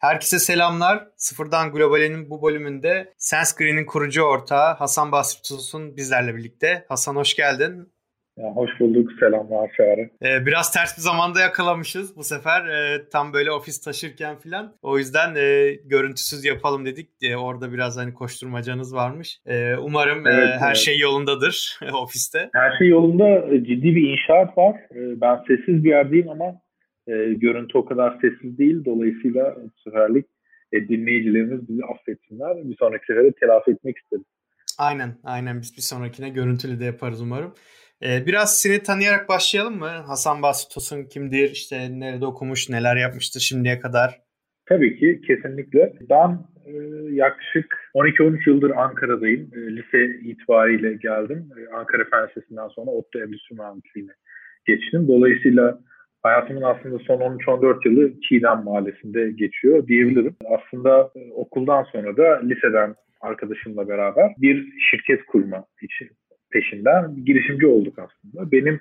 Herkese selamlar. Sıfırdan Global'in bu bölümünde Senscreen'in kurucu ortağı Hasan Basri Tuzun bizlerle birlikte. Hasan hoş geldin. Ya, hoş bulduk. Selamlar Çağrı. Ee, biraz ters bir zamanda yakalamışız bu sefer. Ee, tam böyle ofis taşırken falan. O yüzden e, görüntüsüz yapalım dedik. E, orada biraz hani koşturmacanız varmış. E, umarım evet, e, her evet. şey yolundadır ofiste. Her şey yolunda. Ciddi bir inşaat var. E, ben sessiz bir yerdeyim ama e, görüntü o kadar sessiz değil. Dolayısıyla bu seferlik e, dinleyicilerimiz bizi affetsinler. Bir sonraki sefere telafi etmek istedim. Aynen, aynen. Biz bir sonrakine görüntülü de yaparız umarım. Ee, biraz seni tanıyarak başlayalım mı? Hasan Basri Tosun kimdir? İşte nerede okumuş, neler yapmıştır şimdiye kadar? Tabii ki, kesinlikle. Ben e, yaklaşık 12-13 yıldır Ankara'dayım. E, lise itibariyle geldim. E, Ankara Fen Lisesi'nden sonra ODTÜ Endüstri Mühendisliğine geçtim. Dolayısıyla hayatımın aslında son 13-14 yılı Çiğdem Mahallesi'nde geçiyor diyebilirim. Aslında e, okuldan sonra da liseden arkadaşımla beraber bir şirket kurma için peşinden girişimci olduk aslında. Benim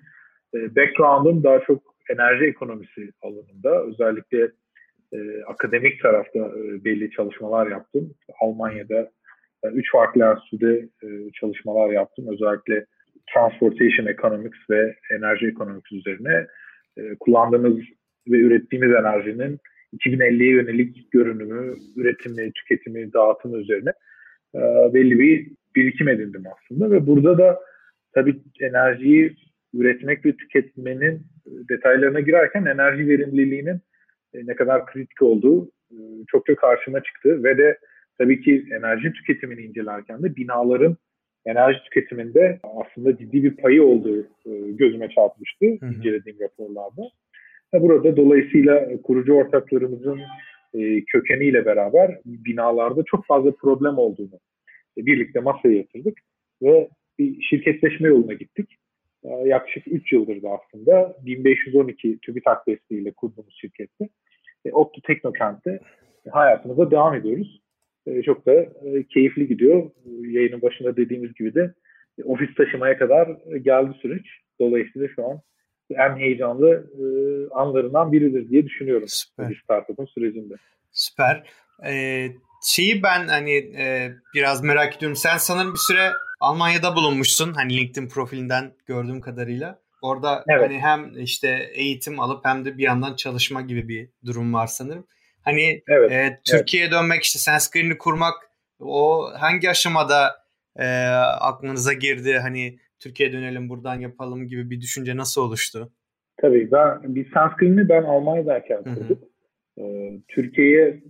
e, background'um daha çok enerji ekonomisi alanında. Özellikle e, akademik tarafta e, belli çalışmalar yaptım. Almanya'da e, üç farklı enstitüde e, çalışmalar yaptım. Özellikle Transportation Economics ve Enerji Economics üzerine e, kullandığımız ve ürettiğimiz enerjinin 2050'ye yönelik görünümü, üretimi, tüketimi, dağıtımı üzerine e, belli bir birikim edindim aslında. Ve burada da tabii enerjiyi üretmek ve tüketmenin detaylarına girerken enerji verimliliğinin e, ne kadar kritik olduğu çok çok karşıma çıktı. Ve de tabii ki enerji tüketimini incelerken de binaların enerji tüketiminde aslında ciddi bir payı olduğu gözüme çarpmıştı hı hı. incelediğim raporlarda. Burada dolayısıyla kurucu ortaklarımızın kökeniyle beraber binalarda çok fazla problem olduğunu birlikte masaya yatırdık ve bir şirketleşme yoluna gittik. Yaklaşık 3 yıldır da aslında 1512 TÜBİTAK desteğiyle kurduğumuz şirkette Optu Teknokent'te hayatımıza devam ediyoruz. Çok da keyifli gidiyor. Yayının başında dediğimiz gibi de ofis taşımaya kadar geldi süreç. Dolayısıyla şu an en heyecanlı anlarından biridir diye düşünüyorum. Süper. Startup'ın sürecinde. Süper. Ee, şeyi ben hani e, biraz merak ediyorum. Sen sanırım bir süre Almanya'da bulunmuşsun. Hani LinkedIn profilinden gördüğüm kadarıyla. Orada evet. hani hem işte eğitim alıp hem de bir yandan çalışma gibi bir durum var sanırım. Hani evet, e, Türkiye'ye evet. dönmek işte Sunscreen'i kurmak o hangi aşamada e, aklınıza girdi? Hani Türkiye'ye dönelim buradan yapalım gibi bir düşünce nasıl oluştu? Tabii ben bir Sunscreen'i ben Almanya'dayken kurdum. Ee, Türkiye'ye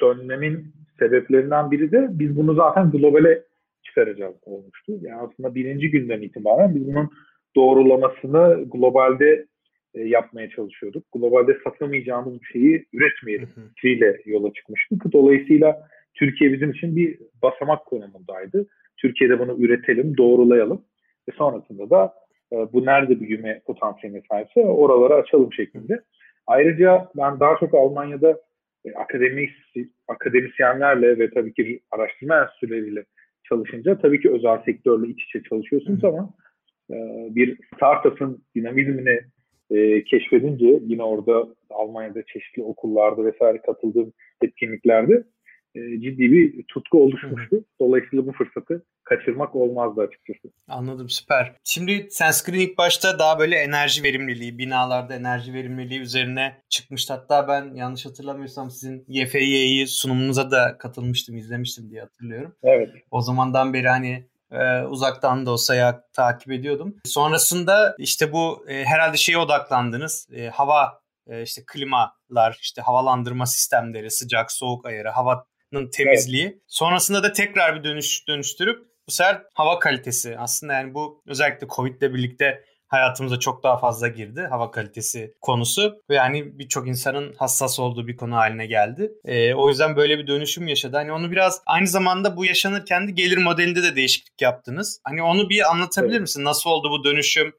dönmemin sebeplerinden biri de biz bunu zaten globale çıkaracağız olmuştu. Yani aslında birinci günden itibaren biz bunun doğrulamasını globalde e, yapmaya çalışıyorduk. Globalde satamayacağımız bir şeyi üretmeyelim fikriyle yola çıkmıştık. Dolayısıyla Türkiye bizim için bir basamak konumundaydı. Türkiye'de bunu üretelim, doğrulayalım ve sonrasında da e, bu nerede büyüme potansiyeline sahipse oralara açalım şeklinde. Ayrıca ben daha çok Almanya'da e, akademisyenlerle ve tabii ki araştırma enstitüleriyle çalışınca tabii ki özel sektörle iç içe çalışıyorsunuz ama e, bir startup'ın dinamizmini e, keşfedince yine orada Almanya'da çeşitli okullarda vesaire katıldığım etkinliklerde e, ciddi bir tutku oluşmuştu. Dolayısıyla bu fırsatı kaçırmak olmazdı açıkçası. Anladım süper. Şimdi Sunscreen ilk başta daha böyle enerji verimliliği, binalarda enerji verimliliği üzerine çıkmıştı. Hatta ben yanlış hatırlamıyorsam sizin YFY'yi sunumunuza da katılmıştım, izlemiştim diye hatırlıyorum. Evet. O zamandan beri hani e, uzaktan da olsa ya takip ediyordum. Sonrasında işte bu e, herhalde şeye odaklandınız. E, hava e, işte klimalar, işte havalandırma sistemleri, sıcak soğuk ayarı, havanın temizliği. Evet. Sonrasında da tekrar bir dönüş dönüştürüp bu sefer hava kalitesi aslında yani bu özellikle Covid ile birlikte hayatımıza çok daha fazla girdi hava kalitesi konusu ve yani birçok insanın hassas olduğu bir konu haline geldi. E, o yüzden böyle bir dönüşüm yaşadı. Hani onu biraz aynı zamanda bu yaşanırken de gelir modelinde de değişiklik yaptınız. Hani onu bir anlatabilir evet. misin? Nasıl oldu bu dönüşüm?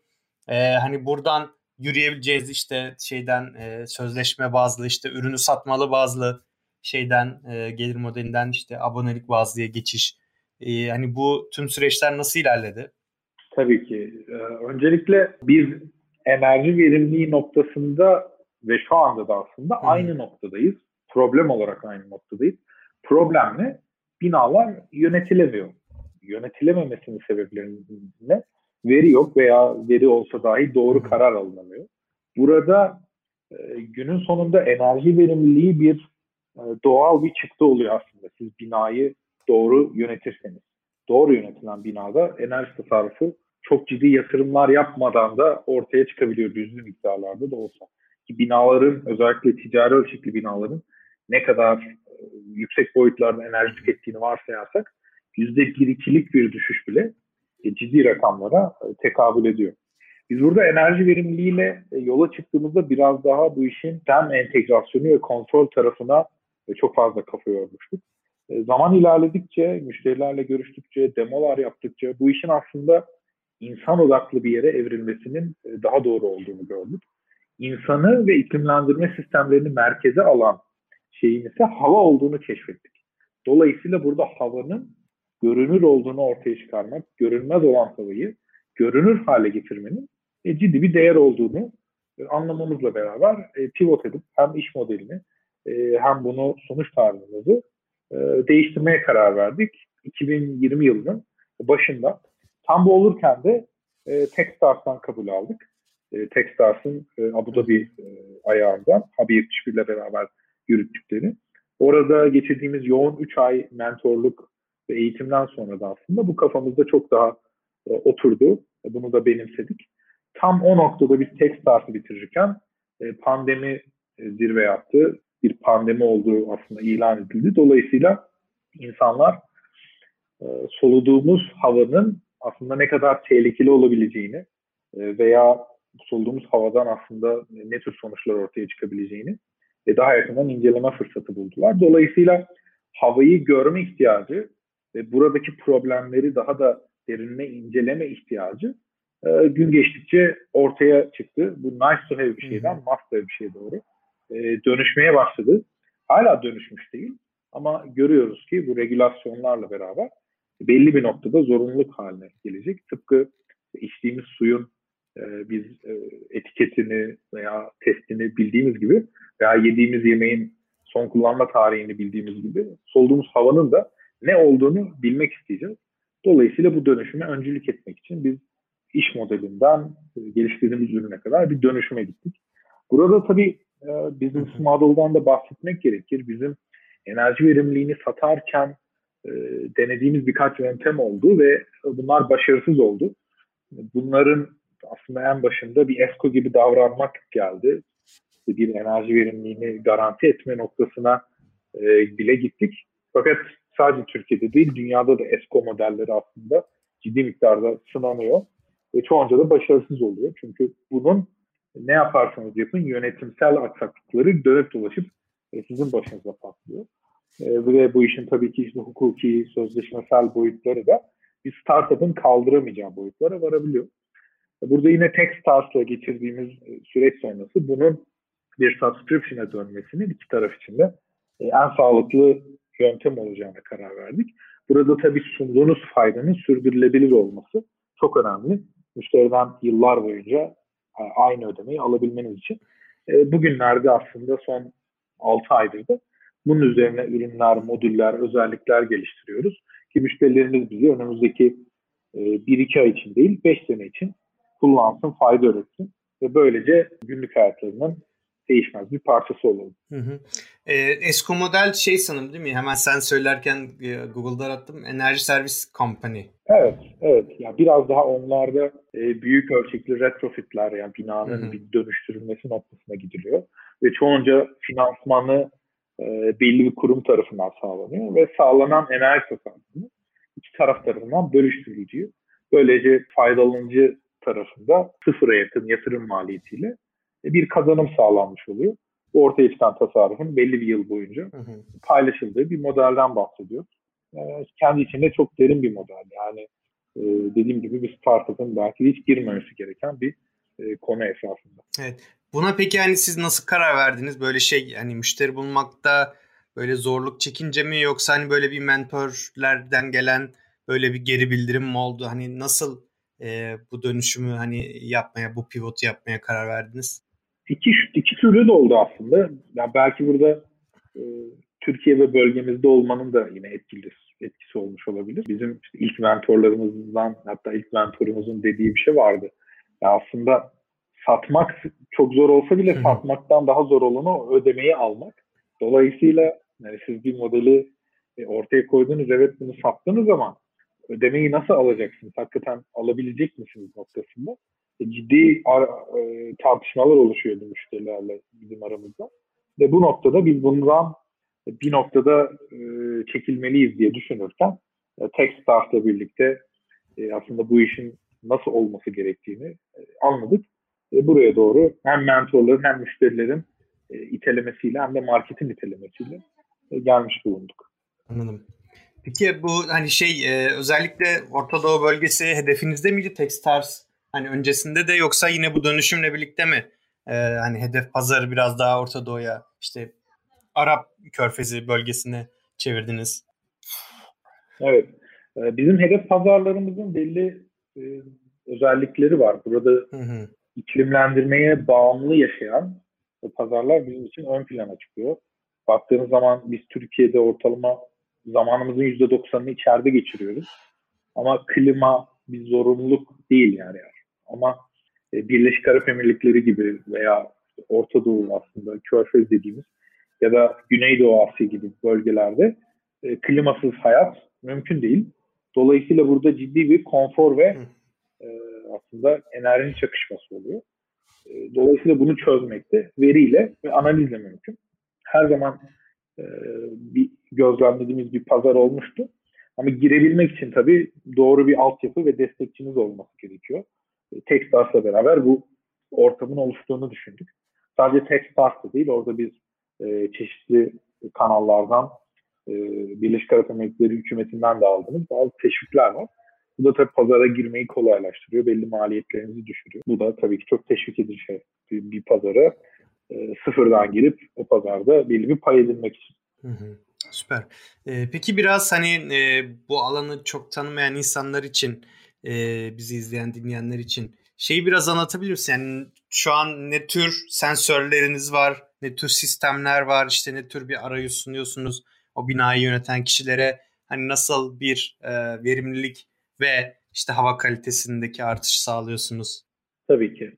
E, hani buradan yürüyebileceğiz işte şeyden e, sözleşme bazlı işte ürünü satmalı bazlı şeyden e, gelir modelinden işte abonelik bazlıya geçiş ee, hani bu tüm süreçler nasıl ilerledi? Tabii ki. Ee, öncelikle biz enerji verimliliği noktasında ve şu anda da aslında hmm. aynı noktadayız. problem olarak aynı noktadayız. Problem ne? Binalar yönetilemiyor. Yönetilememesinin sebeplerine veri yok veya veri olsa dahi doğru karar alınamıyor. Burada e, günün sonunda enerji verimliliği bir e, doğal bir çıktı oluyor aslında. Siz binayı doğru yönetirseniz. Doğru yönetilen binada enerji tasarrufu çok ciddi yatırımlar yapmadan da ortaya çıkabiliyor düzlü miktarlarda da olsa. Ki binaların özellikle ticari ölçekli binaların ne kadar e, yüksek boyutlarda enerji tükettiğini varsayarsak %1-2'lik bir düşüş bile e, ciddi rakamlara e, tekabül ediyor. Biz burada enerji verimliliğiyle yola çıktığımızda biraz daha bu işin hem entegrasyonu ve kontrol tarafına çok fazla kafa yormuştuk. Zaman ilerledikçe, müşterilerle görüştükçe, demolar yaptıkça bu işin aslında insan odaklı bir yere evrilmesinin daha doğru olduğunu gördük. İnsanı ve iklimlendirme sistemlerini merkeze alan şeyin ise hava olduğunu keşfettik. Dolayısıyla burada havanın görünür olduğunu ortaya çıkarmak, görünmez olan havayı görünür hale getirmenin e, ciddi bir değer olduğunu e, anlamamızla beraber e, pivot edip hem iş modelini e, hem bunu sonuç tarzımızı e, değiştirmeye karar verdik. 2020 yılının başında. Tam bu olurken de e, Techstars'tan kabul aldık. E, Techstars'ın e, Abu Dhabi e, ayağından Habi 71 ile beraber yürüttükleri. Orada geçirdiğimiz yoğun 3 ay mentorluk ve eğitimden sonra da aslında bu kafamızda çok daha e, oturdu. Bunu da benimsedik. Tam o noktada biz Techstars'ı bitirirken e, pandemi e, zirve yaptı. Bir pandemi olduğu aslında ilan edildi. Dolayısıyla insanlar e, soluduğumuz havanın aslında ne kadar tehlikeli olabileceğini e, veya soluduğumuz havadan aslında ne tür sonuçlar ortaya çıkabileceğini ve daha yakından inceleme fırsatı buldular. Dolayısıyla havayı görme ihtiyacı ve buradaki problemleri daha da derinine inceleme ihtiyacı e, gün geçtikçe ortaya çıktı. Bu nice to have bir şeyden must have bir şeye doğru e, dönüşmeye başladı. Hala dönüşmüş değil ama görüyoruz ki bu regülasyonlarla beraber belli bir noktada zorunluluk haline gelecek. Tıpkı içtiğimiz suyun e, biz e, etiketini veya testini bildiğimiz gibi veya yediğimiz yemeğin son kullanma tarihini bildiğimiz gibi soluduğumuz havanın da ne olduğunu bilmek isteyeceğiz. Dolayısıyla bu dönüşüme öncülük etmek için biz iş modelinden e, geliştirdiğimiz ürüne kadar bir dönüşüme gittik. Burada tabii e, business model'dan da bahsetmek gerekir. Bizim enerji verimliliğini satarken e, denediğimiz birkaç yöntem oldu ve bunlar başarısız oldu. Bunların aslında en başında bir ESCO gibi davranmak geldi. Bir enerji verimliliğini garanti etme noktasına e, bile gittik. Fakat sadece Türkiye'de değil dünyada da ESCO modelleri aslında ciddi miktarda sınanıyor. Ve çoğunca da başarısız oluyor. Çünkü bunun ne yaparsanız yapın yönetimsel aksaklıkları dönüp dolaşıp e, sizin başınıza patlıyor. E, ve bu işin tabii ki işte hukuki, sözleşmesel boyutları da bir startup'ın kaldıramayacağı boyutlara varabiliyor. Burada yine Techstars'la geçirdiğimiz e, süreç sonrası bunun bir subscription'a dönmesinin iki taraf için de e, en sağlıklı yöntem olacağına karar verdik. Burada tabii sunduğunuz faydanın sürdürülebilir olması çok önemli. Müşteriden yıllar boyunca e, aynı ödemeyi alabilmeniz için. Bugünlerde aslında son 6 aydır da bunun üzerine ürünler, modüller, özellikler geliştiriyoruz. Ki müşterilerimiz bizi önümüzdeki 1-2 ay için değil 5 sene için kullansın, fayda üretsin ve böylece günlük hayatlarının değişmez bir parçası olalım. Hı hı. E, Esko model şey sanırım değil mi? Hemen sen söylerken e, Google'da arattım. Enerji Servis Company. Evet, evet. Yani biraz daha onlarda e, büyük ölçekli retrofitler yani binanın hı hı. bir dönüştürülmesi noktasına gidiliyor. Ve çoğunca finansmanı e, belli bir kurum tarafından sağlanıyor ve sağlanan enerji tasarrufu iki taraf tarafından bölüştürülüyor. Böylece faydalanıcı tarafında sıfıra yakın yatırım maliyetiyle e, bir kazanım sağlanmış oluyor. Bu ortaya çıkan tasarrufun belli bir yıl boyunca hı hı. paylaşıldığı bir modelden bahsediyor. E, kendi içinde çok derin bir model. Yani e, dediğim gibi bir startup'ın belki hiç girmemesi gereken bir konu esasında. Evet. Buna peki yani siz nasıl karar verdiniz? Böyle şey hani müşteri bulmakta böyle zorluk çekince mi yoksa hani böyle bir mentorlerden gelen böyle bir geri bildirim mi oldu? Hani nasıl e, bu dönüşümü hani yapmaya, bu pivotu yapmaya karar verdiniz? İki, iki türlü de oldu aslında. Yani belki burada Türkiye ve bölgemizde olmanın da yine etkili etkisi olmuş olabilir. Bizim işte ilk mentorlarımızdan hatta ilk mentorumuzun dediği bir şey vardı. Ya aslında satmak çok zor olsa bile satmaktan daha zor olanı ödemeyi almak. Dolayısıyla yani siz bir modeli e, ortaya koydunuz evet bunu sattınız ama ödemeyi nasıl alacaksınız? Hakikaten alabilecek misiniz noktasında? E, ciddi ar- e, tartışmalar oluşuyordu müşterilerle bizim aramızda. Ve bu noktada biz bundan bir noktada e, çekilmeliyiz diye düşünürken e, Techstar'la birlikte e, aslında bu işin nasıl olması gerektiğini e, anladık. E, buraya doğru hem mentorların hem müşterilerin e, itelemesiyle hem de marketin itelemesiyle e, gelmiş bulunduk. Anladım. Peki bu hani şey e, özellikle Orta Doğu bölgesi hedefinizde miydi Techstars? Hani öncesinde de yoksa yine bu dönüşümle birlikte mi? E, hani hedef pazarı biraz daha Orta Doğu'ya işte Arap Körfezi bölgesine çevirdiniz. Evet. E, bizim hedef pazarlarımızın belli e, özellikleri var. Burada hı hı. İklimlendirmeye bağımlı yaşayan pazarlar bizim için ön plana çıkıyor. Baktığınız zaman biz Türkiye'de ortalama zamanımızın %90'ını içeride geçiriyoruz. Ama klima bir zorunluluk değil yani. Ama e, Birleşik Arap Emirlikleri gibi veya Orta Doğu aslında Körfez dediğimiz ya da Güneydoğu Asya gibi bölgelerde e, klimasız hayat mümkün değil. Dolayısıyla burada ciddi bir konfor ve aslında enerji çakışması oluyor. E, dolayısıyla bunu çözmekte veriyle ve analizle mümkün. Her zaman e, bir gözlemlediğimiz bir pazar olmuştu. Ama girebilmek için tabii doğru bir altyapı ve destekçiniz olması gerekiyor. E, Techstars'la beraber bu ortamın oluştuğunu düşündük. Sadece Techstars'la değil, orada biz e, çeşitli kanallardan e, Birleşik Arap Emirlikleri hükümetinden de aldığımız bazı teşvikler var. Bu da tabii pazara girmeyi kolaylaştırıyor. Belli maliyetlerinizi düşürüyor. Bu da tabii ki çok teşvik edici şey. Bir, bir pazara e, sıfırdan girip o pazarda belli bir pay edinmek için. Hı hı. Süper. Ee, peki biraz hani e, bu alanı çok tanımayan insanlar için, e, bizi izleyen, dinleyenler için şeyi biraz anlatabilir misin? Yani şu an ne tür sensörleriniz var, ne tür sistemler var, işte ne tür bir arayüz sunuyorsunuz o binayı yöneten kişilere hani nasıl bir e, verimlilik ve işte hava kalitesindeki artış sağlıyorsunuz? Tabii ki.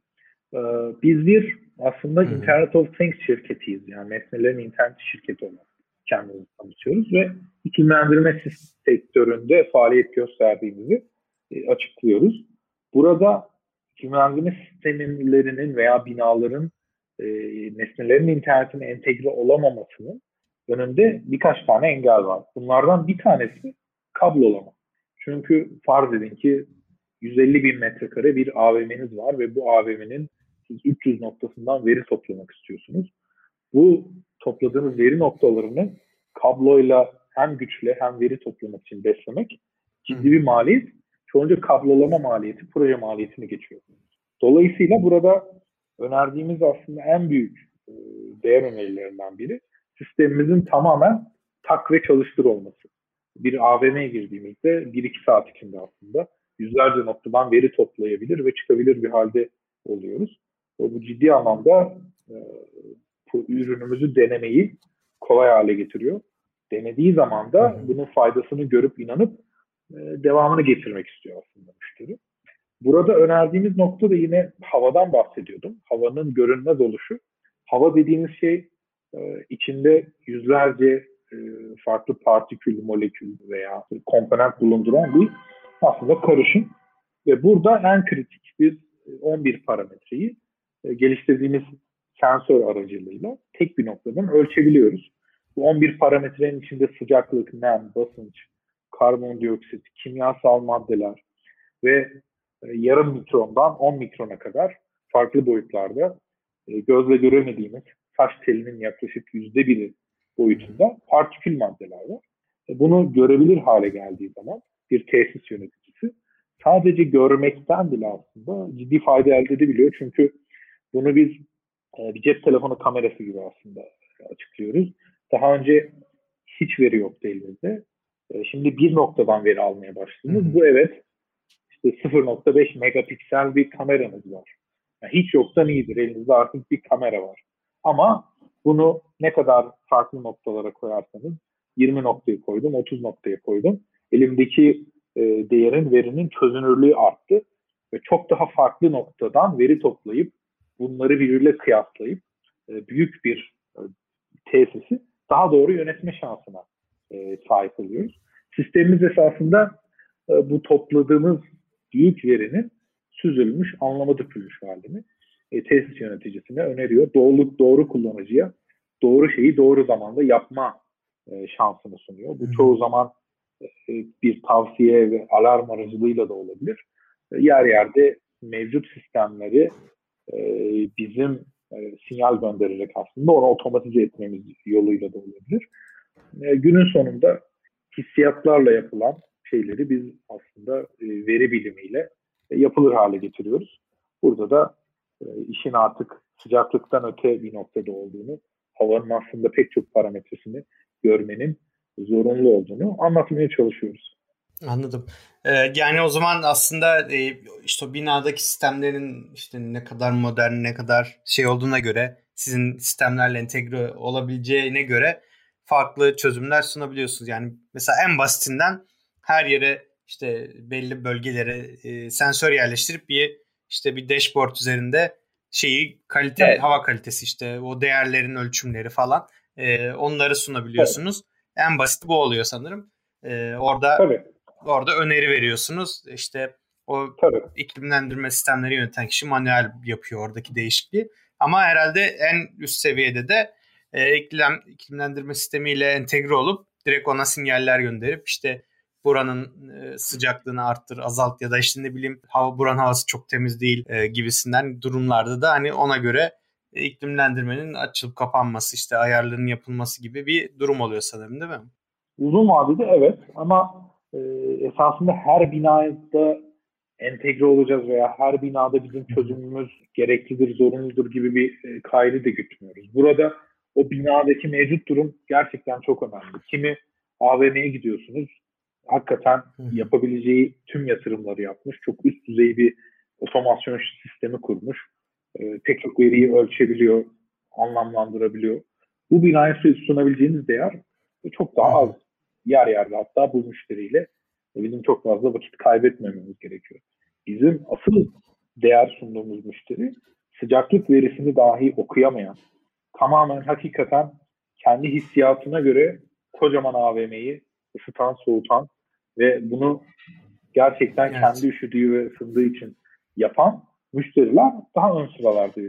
Ee, biz bir aslında Hı-hı. Internet of Things şirketiyiz. Yani nesnelerin internet şirketi olarak kendimizi tanıtıyoruz ve iklimlendirme sektöründe faaliyet gösterdiğimizi e, açıklıyoruz. Burada iklimlendirme sistemlerinin veya binaların e, nesnelerin internetine entegre olamamasının önünde birkaç tane engel var. Bunlardan bir tanesi kablolama. Çünkü farz edin ki 150 bin metrekare bir AVM'niz var ve bu AVM'nin siz 300 noktasından veri toplamak istiyorsunuz. Bu topladığınız veri noktalarını kabloyla hem güçle hem veri toplamak için beslemek ciddi bir maliyet. Çoğunca kablolama maliyeti proje maliyetini geçiyor. Dolayısıyla burada önerdiğimiz aslında en büyük e, değer önerilerinden biri sistemimizin tamamen tak ve çalıştır olması. Bir AVM'ye girdiğimizde 1-2 saat içinde aslında yüzlerce noktadan veri toplayabilir ve çıkabilir bir halde oluyoruz. Bu ciddi anlamda e, bu ürünümüzü denemeyi kolay hale getiriyor. Denediği zaman da bunun faydasını görüp inanıp e, devamını getirmek istiyor aslında müşteri. Burada önerdiğimiz nokta da yine havadan bahsediyordum. Havanın görünmez oluşu. Hava dediğimiz şey e, içinde yüzlerce farklı partikül, molekül veya komponent bulunduran bir aslında karışım. Ve burada en kritik biz 11 parametreyi e, geliştirdiğimiz sensör aracılığıyla tek bir noktadan ölçebiliyoruz. Bu 11 parametrenin içinde sıcaklık, nem, basınç, karbondioksit, kimyasal maddeler ve yarım mikrondan 10 mikrona kadar farklı boyutlarda gözle göremediğimiz saç telinin yaklaşık yüzde biri boyutunda partikül maddeler var. E, bunu görebilir hale geldiği zaman bir tesis yöneticisi sadece görmekten bile aslında ciddi fayda elde edebiliyor. Çünkü bunu biz e, bir cep telefonu kamerası gibi aslında açıklıyoruz. Daha önce hiç veri yoktu elimizde. E, şimdi bir noktadan veri almaya başladınız. Bu evet işte 0.5 megapiksel bir kameranız var. Yani hiç yoktan iyidir. Elinizde artık bir kamera var. Ama Bunu ne kadar farklı noktalara koyarsanız 20 noktaya koydum, 30 noktaya koydum. Elimdeki e, değerin, verinin çözünürlüğü arttı. Ve çok daha farklı noktadan veri toplayıp bunları birbiriyle kıyaslayıp e, büyük bir e, tesisi daha doğru yönetme şansına e, sahip oluyoruz. Sistemimiz esasında e, bu topladığımız büyük verinin süzülmüş, anlama dökülmüş halini e, tesis yöneticisine öneriyor. Doğru, doğru kullanıcıya doğru şeyi doğru zamanda yapma e, şansını sunuyor. Bu çoğu zaman e, bir tavsiye ve alarm aracılığıyla da olabilir. E, yer yerde mevcut sistemleri e, bizim e, sinyal göndererek aslında onu otomatize etmemiz yoluyla da olabilir. E, günün sonunda hissiyatlarla yapılan şeyleri biz aslında e, veri bilimiyle e, yapılır hale getiriyoruz. Burada da işin artık sıcaklıktan öte bir noktada olduğunu, havanın aslında pek çok parametresini görmenin zorunlu olduğunu anlatmaya çalışıyoruz. Anladım. Ee, yani o zaman aslında e, işte binadaki sistemlerin işte ne kadar modern, ne kadar şey olduğuna göre sizin sistemlerle entegre olabileceğine göre farklı çözümler sunabiliyorsunuz. Yani mesela en basitinden her yere işte belli bölgelere e, sensör yerleştirip bir işte bir dashboard üzerinde şeyi kalite evet. hava kalitesi işte o değerlerin ölçümleri falan e, onları sunabiliyorsunuz. Evet. En basit bu oluyor sanırım. E, orada Tabii. orada öneri veriyorsunuz. İşte o Tabii. iklimlendirme sistemleri yöneten kişi manuel yapıyor oradaki değişikliği. Ama herhalde en üst seviyede de e, iklim iklimlendirme sistemiyle entegre olup direkt ona sinyaller gönderip işte buranın e, sıcaklığını arttır, azalt ya da işte ne bileyim hava buranın havası çok temiz değil e, gibisinden durumlarda da hani ona göre e, iklimlendirmenin açılıp kapanması işte ayarlarının yapılması gibi bir durum oluyor sanırım değil mi? Uzun vadede evet ama e, esasında her binada entegre olacağız veya her binada bizim çözümümüz gereklidir, zorunludur gibi bir e, kaydı da gütmüyoruz. Burada o binadaki mevcut durum gerçekten çok önemli. Kimi AVM'ye gidiyorsunuz, hakikaten yapabileceği tüm yatırımları yapmış. Çok üst düzey bir otomasyon sistemi kurmuş. E, pek çok veriyi ölçebiliyor, anlamlandırabiliyor. Bu binaya sunabileceğiniz değer çok daha az. Yer yerde hatta bu müşteriyle bizim çok fazla vakit kaybetmememiz gerekiyor. Bizim asıl değer sunduğumuz müşteri sıcaklık verisini dahi okuyamayan, tamamen hakikaten kendi hissiyatına göre kocaman AVM'yi ısıtan, soğutan ve bunu gerçekten evet. kendi üşüdüğü ve ısındığı için yapan müşteriler daha ön sıralarda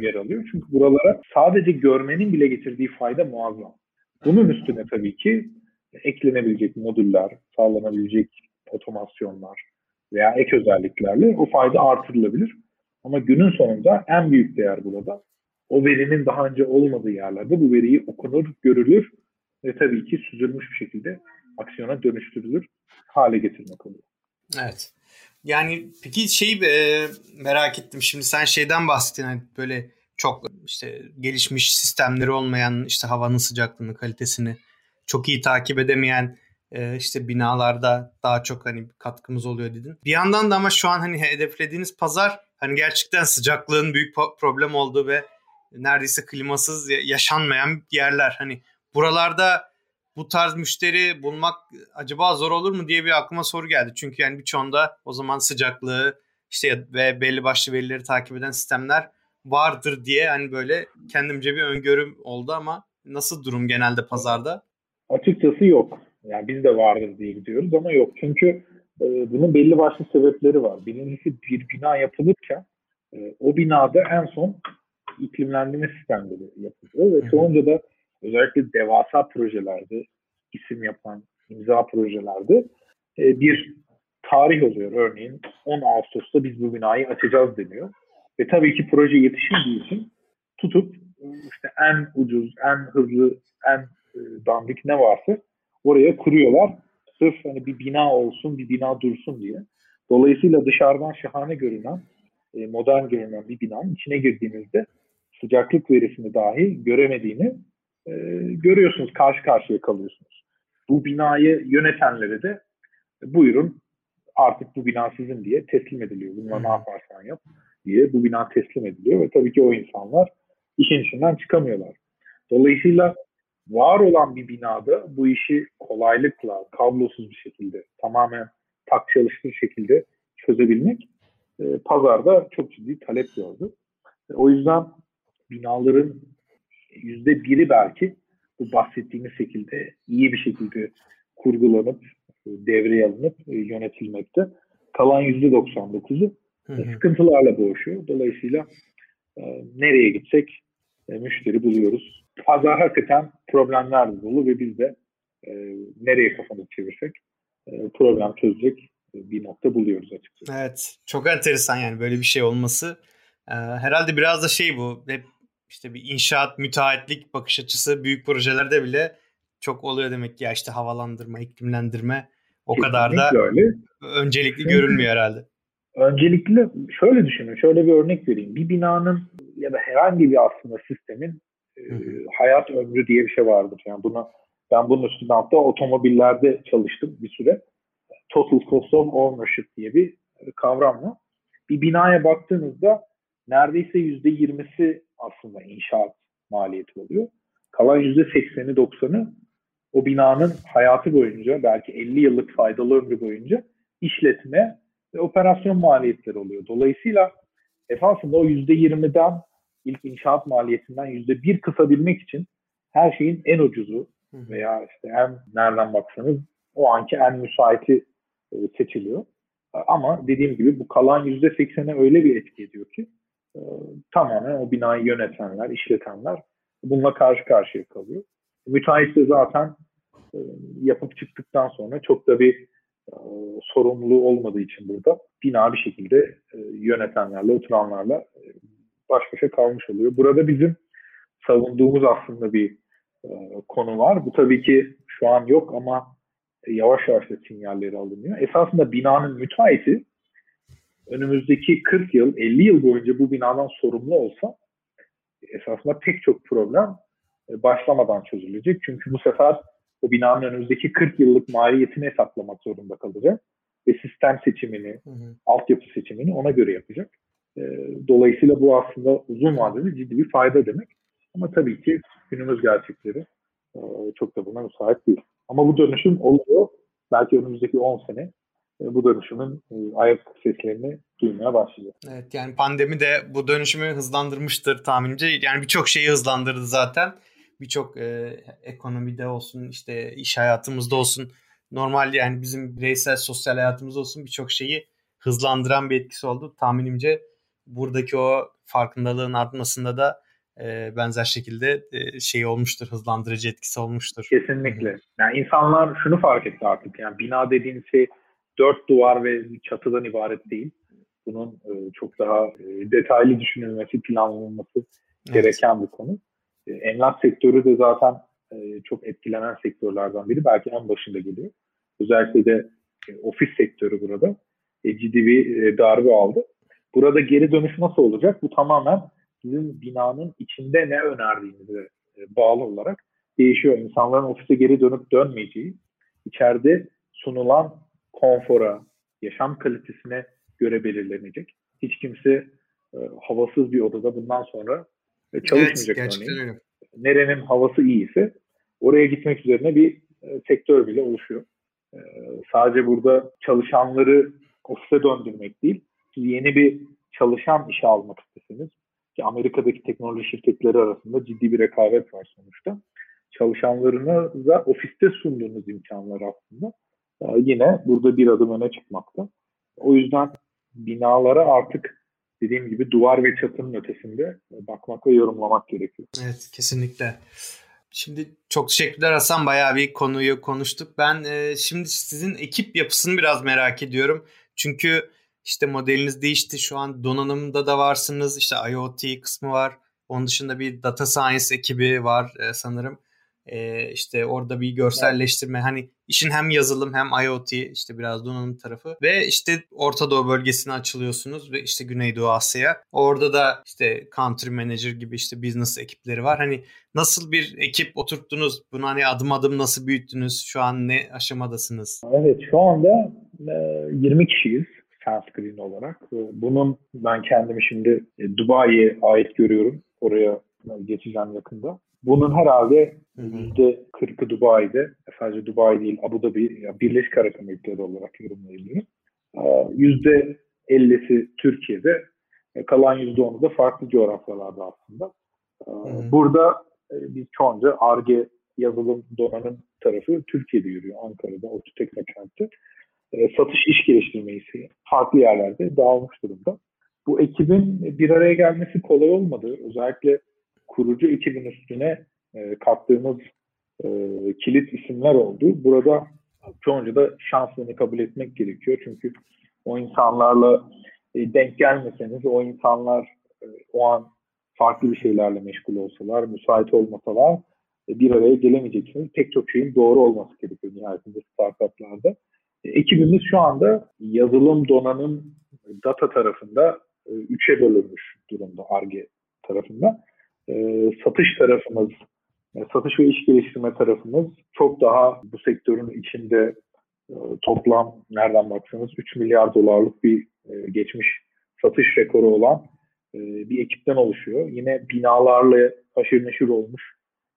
yer alıyor. Çünkü buralara sadece görmenin bile getirdiği fayda muazzam. Bunun üstüne tabii ki eklenebilecek modüller, sağlanabilecek otomasyonlar veya ek özelliklerle o fayda artırılabilir. Ama günün sonunda en büyük değer burada o verinin daha önce olmadığı yerlerde bu veriyi okunur, görülür ve tabii ki süzülmüş bir şekilde aksiyona dönüştürülür hale getirmek oluyor. Evet. Yani peki şey e, merak ettim şimdi sen şeyden bahsettin hani böyle çok işte gelişmiş sistemleri olmayan işte havanın sıcaklığını kalitesini çok iyi takip edemeyen e, işte binalarda daha çok hani katkımız oluyor dedin. Bir yandan da ama şu an hani hedeflediğiniz pazar hani gerçekten sıcaklığın büyük problem olduğu ve neredeyse klimasız yaşanmayan yerler. Hani buralarda bu tarz müşteri bulmak acaba zor olur mu diye bir aklıma soru geldi. Çünkü yani birçoğunda o zaman sıcaklığı işte ve belli başlı verileri takip eden sistemler vardır diye hani böyle kendimce bir öngörüm oldu ama nasıl durum genelde pazarda? Açıkçası yok. Yani biz de vardır diye gidiyoruz ama yok. Çünkü e, bunun belli başlı sebepleri var. Birincisi bir bina yapılırken e, o binada en son iklimlendirme sistemleri yapılıyor ve sonuca da özellikle devasa projelerde isim yapan imza projelerde e, bir tarih oluyor. Örneğin 10 Ağustos'ta biz bu binayı açacağız deniyor. Ve tabii ki proje yetişmediği için tutup işte en ucuz, en hızlı, en e, dandik ne varsa oraya kuruyorlar. Sırf hani bir bina olsun, bir bina dursun diye. Dolayısıyla dışarıdan şahane görünen, e, modern görünen bir binanın içine girdiğinizde sıcaklık verisini dahi göremediğini e, görüyorsunuz, karşı karşıya kalıyorsunuz. Bu binayı yönetenlere de buyurun artık bu bina sizin diye teslim ediliyor. Bununla ne yaparsan yap diye bu bina teslim ediliyor ve tabii ki o insanlar işin içinden çıkamıyorlar. Dolayısıyla var olan bir binada bu işi kolaylıkla, kablosuz bir şekilde, tamamen tak çalıştır şekilde çözebilmek e, pazarda çok ciddi talep gördü. E, o yüzden binaların yüzde biri belki bu bahsettiğimiz şekilde iyi bir şekilde kurgulanıp e, devreye alınıp e, yönetilmekte. Kalan yüzde 99'u sıkıntılarla boğuşuyor. Dolayısıyla e, nereye gitsek e, müşteri buluyoruz. Pazar hakikaten problemler dolu ve biz de e, nereye kafamızı çevirsek e, problem çözecek bir nokta buluyoruz açıkçası. Evet. Çok enteresan yani böyle bir şey olması. Ee, herhalde biraz da şey bu. Hep işte bir inşaat, müteahhitlik bakış açısı büyük projelerde bile çok oluyor demek ki ya işte havalandırma, iklimlendirme o Kesinlikle kadar da öyle. öncelikli görülmüyor herhalde. Öncelikli şöyle düşünün, şöyle bir örnek vereyim. Bir binanın ya da herhangi bir aslında sistemin e, hayat ömrü diye bir şey vardır. Yani buna ben bunun üstünde hatta otomobillerde çalıştım bir süre. Total Cost of Ownership diye bir kavram var. Bir binaya baktığınızda neredeyse yüzde yirmisi aslında inşaat maliyeti oluyor. Kalan yüzde sekseni doksanı o binanın hayatı boyunca belki 50 yıllık faydalı ömrü boyunca işletme ve operasyon maliyetleri oluyor. Dolayısıyla esasında o yüzde yirmiden ilk inşaat maliyetinden yüzde bir kısabilmek için her şeyin en ucuzu veya işte en nereden baksanız o anki en müsaiti e, seçiliyor. Ama dediğim gibi bu kalan yüzde seksene öyle bir etki ediyor ki tamamen o binayı yönetenler, işletenler bununla karşı karşıya kalıyor. Müteahhit de zaten e, yapıp çıktıktan sonra çok da bir e, sorumluluğu olmadığı için burada bina bir şekilde e, yönetenlerle, oturanlarla e, baş başa kalmış oluyor. Burada bizim savunduğumuz aslında bir konu var. Bu tabii ki şu an yok ama yavaş yavaş da sinyalleri alınıyor. Esasında binanın müteahhiti önümüzdeki 40 yıl, 50 yıl boyunca bu binadan sorumlu olsa esasında pek çok problem e, başlamadan çözülecek. Çünkü bu sefer o binanın önümüzdeki 40 yıllık maliyetini hesaplamak zorunda kalacak. Ve sistem seçimini, hı hı. altyapı seçimini ona göre yapacak. E, dolayısıyla bu aslında uzun vadede ciddi bir fayda demek. Ama tabii ki günümüz gerçekleri e, çok da buna müsait değil. Ama bu dönüşüm oluyor. Belki önümüzdeki 10 sene bu dönüşümün ayak seslerini duymaya başlayacak. Evet yani pandemi de bu dönüşümü hızlandırmıştır tahminimce. Yani birçok şeyi hızlandırdı zaten birçok e, ekonomide olsun işte iş hayatımızda olsun normal yani bizim bireysel sosyal hayatımızda olsun birçok şeyi hızlandıran bir etkisi oldu. Tahminimce buradaki o farkındalığın artmasında da e, benzer şekilde e, şey olmuştur, hızlandırıcı etkisi olmuştur. Kesinlikle. Yani insanlar şunu fark etti artık. Yani bina dediğin şey dört duvar ve çatıdan ibaret değil. Bunun e, çok daha e, detaylı düşünülmesi, planlanması evet. gereken bir konu. E, emlak sektörü de zaten e, çok etkilenen sektörlerden biri. Belki en başında geliyor. Özellikle de e, ofis sektörü burada e, ciddi bir e, darbe aldı. Burada geri dönüş nasıl olacak? Bu tamamen sizin binanın içinde ne önerdiğinize e, bağlı olarak değişiyor. İnsanların ofise geri dönüp dönmeyeceği, içeride sunulan konfora, yaşam kalitesine göre belirlenecek. Hiç kimse e, havasız bir odada bundan sonra ve çalışmayacak evet, örneğin. Öyle. Nerenin havası iyiyse oraya gitmek üzerine bir e, sektör bile oluşuyor. E, sadece burada çalışanları ofise döndürmek değil, yeni bir çalışan işe almak istesiniz. Ki Amerika'daki teknoloji şirketleri arasında ciddi bir rekabet var sonuçta. Çalışanlarınıza ofiste sunduğunuz imkanlar aslında e, yine burada bir adım öne çıkmakta. O yüzden binalara artık dediğim gibi duvar ve çatının ötesinde bakmak ve yorumlamak gerekiyor. Evet kesinlikle. Şimdi çok teşekkürler Hasan. Bayağı bir konuyu konuştuk. Ben e, şimdi sizin ekip yapısını biraz merak ediyorum. Çünkü işte modeliniz değişti. Şu an donanımda da varsınız. İşte IoT kısmı var. Onun dışında bir data science ekibi var e, sanırım. E, işte orada bir görselleştirme. Evet. Hani İşin hem yazılım hem IoT işte biraz donanım tarafı ve işte Orta Doğu bölgesine açılıyorsunuz ve işte Güneydoğu Asya. Orada da işte country manager gibi işte business ekipleri var. Hani nasıl bir ekip oturttunuz? Bunu hani adım adım nasıl büyüttünüz? Şu an ne aşamadasınız? Evet şu anda 20 e, kişiyiz sunscreen olarak. E, bunun ben kendimi şimdi e, Dubai'ye ait görüyorum. Oraya geçeceğim yakında. Bunun herhalde yüzde 40'ı Dubai'de, sadece Dubai değil, Abu Dhabi, Birleşik Arap Emirlikleri olarak yorumlayabilirim. Yüzde 50'si Türkiye'de, e, kalan yüzde 10'u da farklı coğrafyalarda aslında. Burada e, biz çoğunca ARGE yazılım donanım tarafı Türkiye'de yürüyor. Ankara'da, ODTÜ Teknokent'te. E, satış iş geliştirme ise farklı yerlerde dağılmış durumda. Bu ekibin bir araya gelmesi kolay olmadı. Özellikle kurucu ekibin üstüne e, kattığımız e, kilit isimler oldu. Burada çoğunca da şansını kabul etmek gerekiyor. Çünkü o insanlarla e, denk gelmeseniz, o insanlar e, o an farklı bir şeylerle meşgul olsalar, müsait olmasalar e, bir araya gelemeyeceksiniz. Pek çok şeyin doğru olması gerekiyor nihayetinde startuplarda. E, ekibimiz şu anda yazılım, donanım, data tarafında e, üçe bölünmüş durumda ARGE tarafında. Satış tarafımız, satış ve iş geliştirme tarafımız çok daha bu sektörün içinde toplam nereden baksanız 3 milyar dolarlık bir geçmiş satış rekoru olan bir ekipten oluşuyor. Yine binalarla haşır neşir olmuş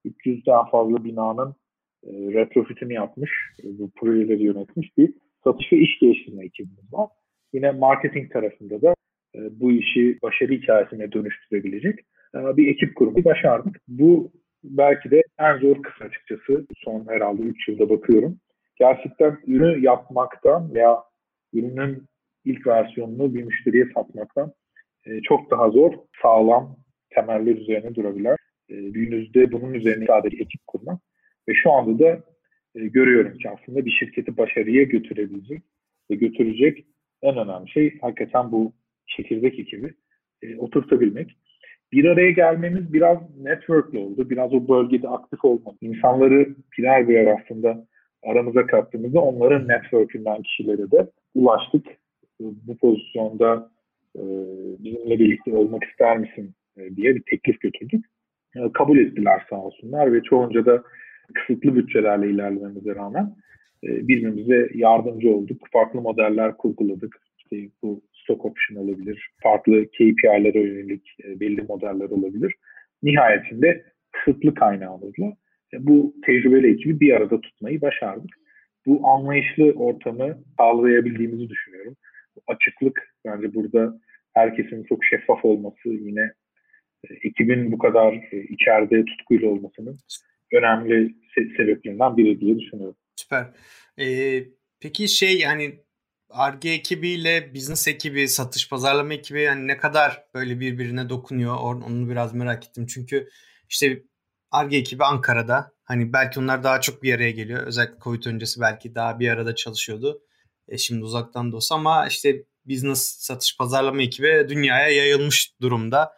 300'den fazla binanın e, retrofitini yapmış, e, bu projeleri yönetmiş bir satış ve iş geliştirme ekibimiz var. Yine marketing tarafında da e, bu işi başarı hikayesine dönüştürebilecek e, bir ekip kurmayı başardık. Bu belki de en zor kısım açıkçası. Son herhalde 3 yılda bakıyorum. Gerçekten ürünü yapmaktan veya ürünün ilk versiyonunu bir müşteriye satmaktan e, çok daha zor, sağlam temeller üzerine durabilen e, günümüzde bunun üzerine sadece ekip kurmak ve şu anda da e, görüyorum ki aslında bir şirketi başarıya götürebilecek ve götürecek en önemli şey hakikaten bu çekirdek ekibi e, oturtabilmek. Bir araya gelmemiz biraz networkle oldu. Biraz o bölgede aktif olmak. İnsanları birer birer aslında aramıza kattığımızda onların network'ünden kişilere de ulaştık. Bu pozisyonda e, bizimle birlikte olmak ister misin e, diye bir teklif götürdük. E, kabul ettiler sağ olsunlar ve çoğunca da kısıtlı bütçelerle ilerlememize rağmen birbirimize yardımcı olduk. Farklı modeller kurguladık. İşte bu stock option olabilir, farklı KPI'lere yönelik e, belli modeller olabilir. Nihayetinde kısıtlı kaynağımızla bu tecrübeli ekibi bir arada tutmayı başardık. Bu anlayışlı ortamı sağlayabildiğimizi düşünüyorum. Açıklık bence burada herkesin çok şeffaf olması yine ekibin bu kadar e, içeride tutkuyla olmasının önemli sebeplerinden biri diye düşünüyorum. Süper. Ee, peki şey yani ARGE ekibiyle business ekibi, satış pazarlama ekibi yani ne kadar böyle birbirine dokunuyor onu biraz merak ettim. Çünkü işte ARGE ekibi Ankara'da hani belki onlar daha çok bir araya geliyor. Özellikle Covid öncesi belki daha bir arada çalışıyordu. E şimdi uzaktan da olsa ama işte business satış pazarlama ekibi dünyaya yayılmış durumda.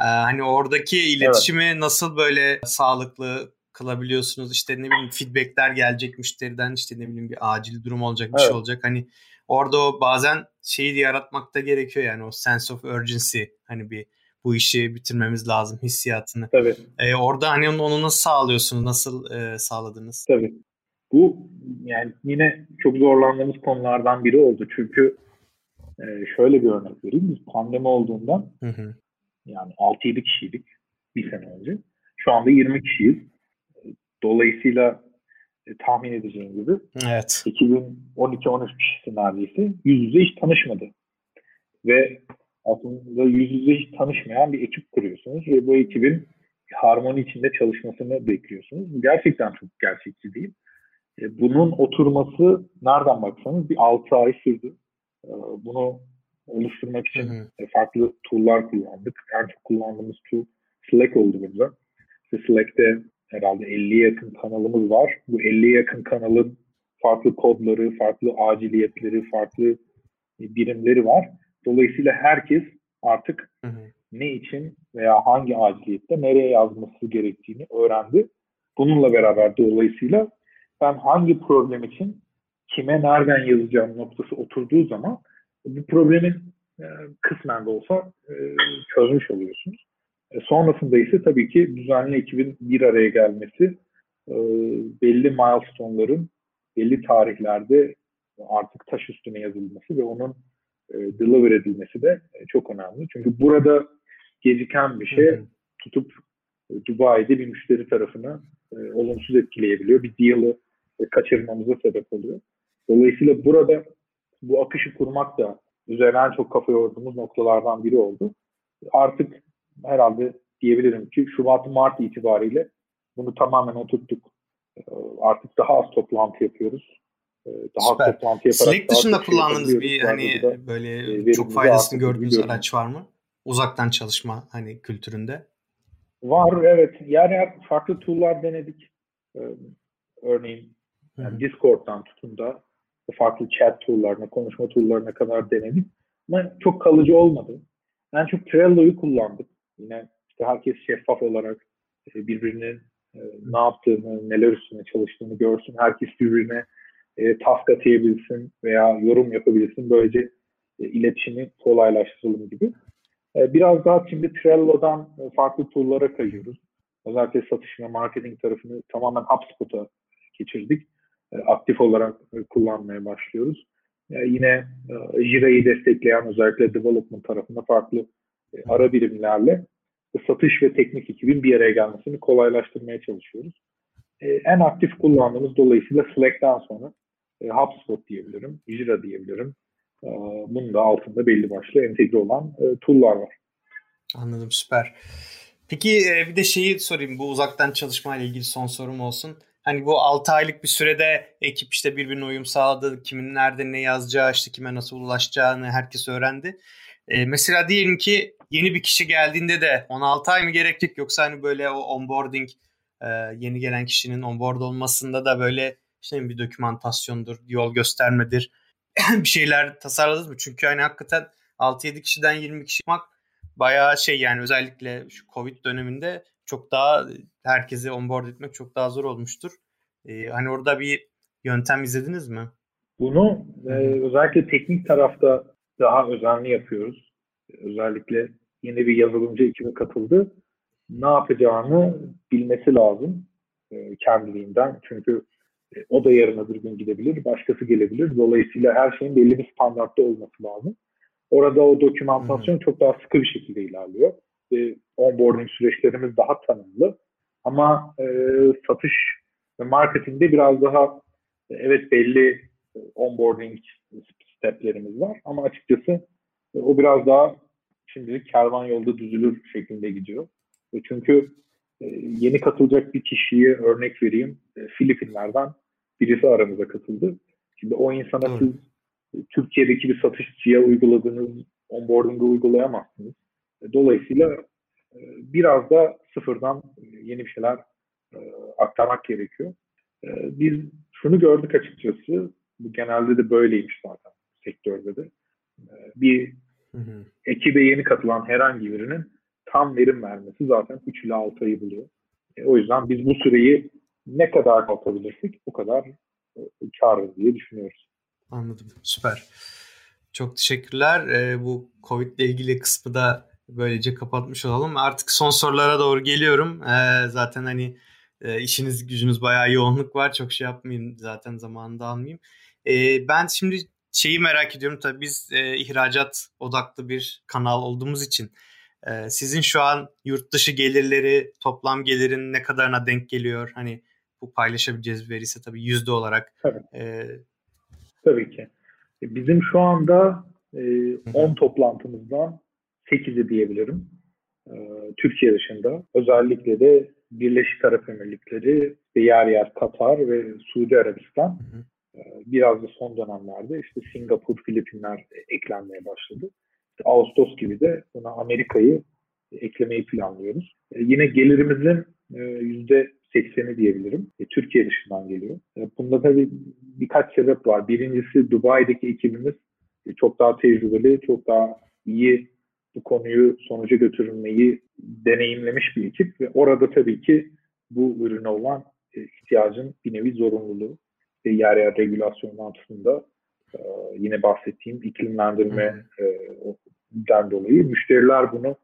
Ee, hani oradaki iletişimi evet. nasıl böyle sağlıklı kılabiliyorsunuz? İşte ne bileyim feedbackler gelecek müşteriden işte ne bileyim bir acil durum olacak bir şey evet. şey olacak. Hani orada o bazen şeyi de yaratmak da gerekiyor yani o sense of urgency hani bir bu işi bitirmemiz lazım hissiyatını. Tabii. Ee, orada hani onu, onu nasıl sağlıyorsunuz? Nasıl e, sağladınız? Tabii. Bu yani yine çok zorlandığımız konulardan biri oldu. Çünkü e, şöyle bir örnek vereyim. Biz pandemi olduğundan hı hı. Yani 6-7 kişiydik bir sene önce. Şu anda 20 kişiyiz. Dolayısıyla e, tahmin edeceğim gibi evet. 2012-13 kişisi neredeyse yüz yüze hiç tanışmadı. Ve aslında yüz yüze hiç tanışmayan bir ekip kuruyorsunuz ve bu ekibin harmoni içinde çalışmasını bekliyorsunuz. Gerçekten çok gerçekçi değil. E, bunun oturması nereden baksanız bir 6 ay sürdü. E, bunu oluşturmak için hı hı. farklı tool'lar kullandık. En çok kullandığımız tool Slack oldu burada. İşte Slack'te herhalde 50'ye yakın kanalımız var. Bu 50'ye yakın kanalın farklı kodları, farklı aciliyetleri, farklı birimleri var. Dolayısıyla herkes artık hı hı. ne için veya hangi aciliyette nereye yazması gerektiğini öğrendi. Bununla beraber dolayısıyla ben hangi problem için kime nereden yazacağım noktası oturduğu zaman bu problemin e, kısmen de olsa e, çözmüş oluyorsunuz. E, sonrasında ise tabii ki düzenli ekibin bir araya gelmesi, e, belli milestone'ların belli tarihlerde artık taş üstüne yazılması ve onun e, deliver edilmesi de çok önemli. Çünkü burada geciken bir şey tutup Dubai'de bir müşteri tarafını olumsuz etkileyebiliyor. Bir deal'ı kaçırmamıza sebep oluyor. Dolayısıyla burada bu akışı kurmak da üzerine çok kafa yorduğumuz noktalardan biri oldu. Artık herhalde diyebilirim ki Şubat-Mart itibariyle bunu tamamen oturttuk. E, artık daha az toplantı yapıyoruz. E, daha Süper. az toplantı yaparak Slack dışında şey kullandığınız bir hani böyle e, çok faydasını gördüğünüz araç var mı? Uzaktan çalışma hani kültüründe. Var evet. Yani farklı tool'lar denedik. Ee, örneğin yani Discord'dan tutun da farklı chat tool'larına, konuşma tool'larına kadar denedik. Ama çok kalıcı olmadı. En çok Trello'yu kullandık. Yine işte herkes şeffaf olarak e, birbirinin e, ne yaptığını, neler üstüne çalıştığını görsün. Herkes birbirine e, task atayabilsin veya yorum yapabilsin. Böylece e, iletişimi kolaylaştıralım gibi. E, biraz daha şimdi Trello'dan farklı tool'lara kayıyoruz. Özellikle satış ve marketing tarafını tamamen HubSpot'a geçirdik. Aktif olarak kullanmaya başlıyoruz. Yine Jira'yı destekleyen özellikle development tarafında farklı ara birimlerle satış ve teknik ekibin bir araya gelmesini kolaylaştırmaya çalışıyoruz. En aktif kullandığımız dolayısıyla Slack'tan sonra HubSpot diyebilirim, Jira diyebilirim. Bunun da altında belli başlı entegre olan e, tool'lar var. Anladım süper. Peki e, bir de şeyi sorayım bu uzaktan çalışma ile ilgili son sorum olsun. Hani bu 6 aylık bir sürede ekip işte birbirine uyum sağladı. Kimin nerede ne yazacağı, işte kime nasıl ulaşacağını herkes öğrendi. Ee, mesela diyelim ki yeni bir kişi geldiğinde de 16 ay mı gerekecek yoksa hani böyle o onboarding e, yeni gelen kişinin onboard olmasında da böyle işte bir dokümantasyondur, yol göstermedir bir şeyler tasarladınız mı? Çünkü hani hakikaten 6-7 kişiden 20 kişi yapmak bayağı şey yani özellikle şu Covid döneminde çok daha herkesi onboard etmek çok daha zor olmuştur. Ee, hani orada bir yöntem izlediniz mi? Bunu e, özellikle teknik tarafta daha özenli yapıyoruz. Özellikle yeni bir yazılımcı ekibe katıldı. Ne yapacağını bilmesi lazım e, kendiliğinden. Çünkü e, o da yarın öbür gün gidebilir, başkası gelebilir. Dolayısıyla her şeyin belli bir standartta olması lazım. Orada o dokümantasyon hmm. çok daha sıkı bir şekilde ilerliyor. E, onboarding süreçlerimiz daha tanımlı. Ama e, satış ve marketingde biraz daha e, evet belli onboarding steplerimiz var. Ama açıkçası e, o biraz daha şimdilik kervan yolda düzülür şeklinde gidiyor. E, çünkü e, yeni katılacak bir kişiye örnek vereyim. Filipinler'den birisi aramıza katıldı. Şimdi o insana evet. siz Türkiye'deki bir satışçıya uyguladığınız onboarding'ı uygulayamazsınız. Dolayısıyla biraz da sıfırdan yeni bir şeyler aktarmak gerekiyor. Biz şunu gördük açıkçası, bu genelde de böyleymiş zaten sektörde de. Bir hı hı. ekibe yeni katılan herhangi birinin tam verim vermesi zaten 3 ile 6 ayı buluyor. E, o yüzden biz bu süreyi ne kadar kalkabilirsek o kadar e, karlı diye düşünüyoruz. Anladım. Süper. Çok teşekkürler. E, bu Covid ile ilgili kısmı da böylece kapatmış olalım. Artık son sorulara doğru geliyorum. E, zaten hani e, işiniz gücünüz bayağı yoğunluk var. Çok şey yapmayayım zaten zamanında almayayım. E, ben şimdi şeyi merak ediyorum. Tabii biz e, ihracat odaklı bir kanal olduğumuz için ee, sizin şu an yurt dışı gelirleri, toplam gelirin ne kadarına denk geliyor? Hani bu paylaşabileceğiz bir veri ise tabii yüzde olarak. Tabii. Ee, tabii ki. E, bizim şu anda e, 10 toplantımızdan 8'i diyebilirim. E, Türkiye dışında. Özellikle de Birleşik Arap Emirlikleri ve yer yer Katar ve Suudi Arabistan. Hı hı. E, biraz da son dönemlerde işte Singapur, Filipinler eklenmeye başladı. Ağustos gibi de buna Amerika'yı eklemeyi planlıyoruz. E, yine gelirimizin e, yüzde 80'i diyebilirim. E, Türkiye dışından geliyor. E, bunda tabii birkaç sebep var. Birincisi Dubai'deki ekibimiz çok daha tecrübeli, çok daha iyi bu konuyu sonuca götürmeyi deneyimlemiş bir ekip ve orada tabii ki bu ürüne olan ihtiyacın bir nevi zorunluluğu. E, yer yer regülasyon altında e, yine bahsettiğim iklimlendirme e, den dolayı müşteriler bunu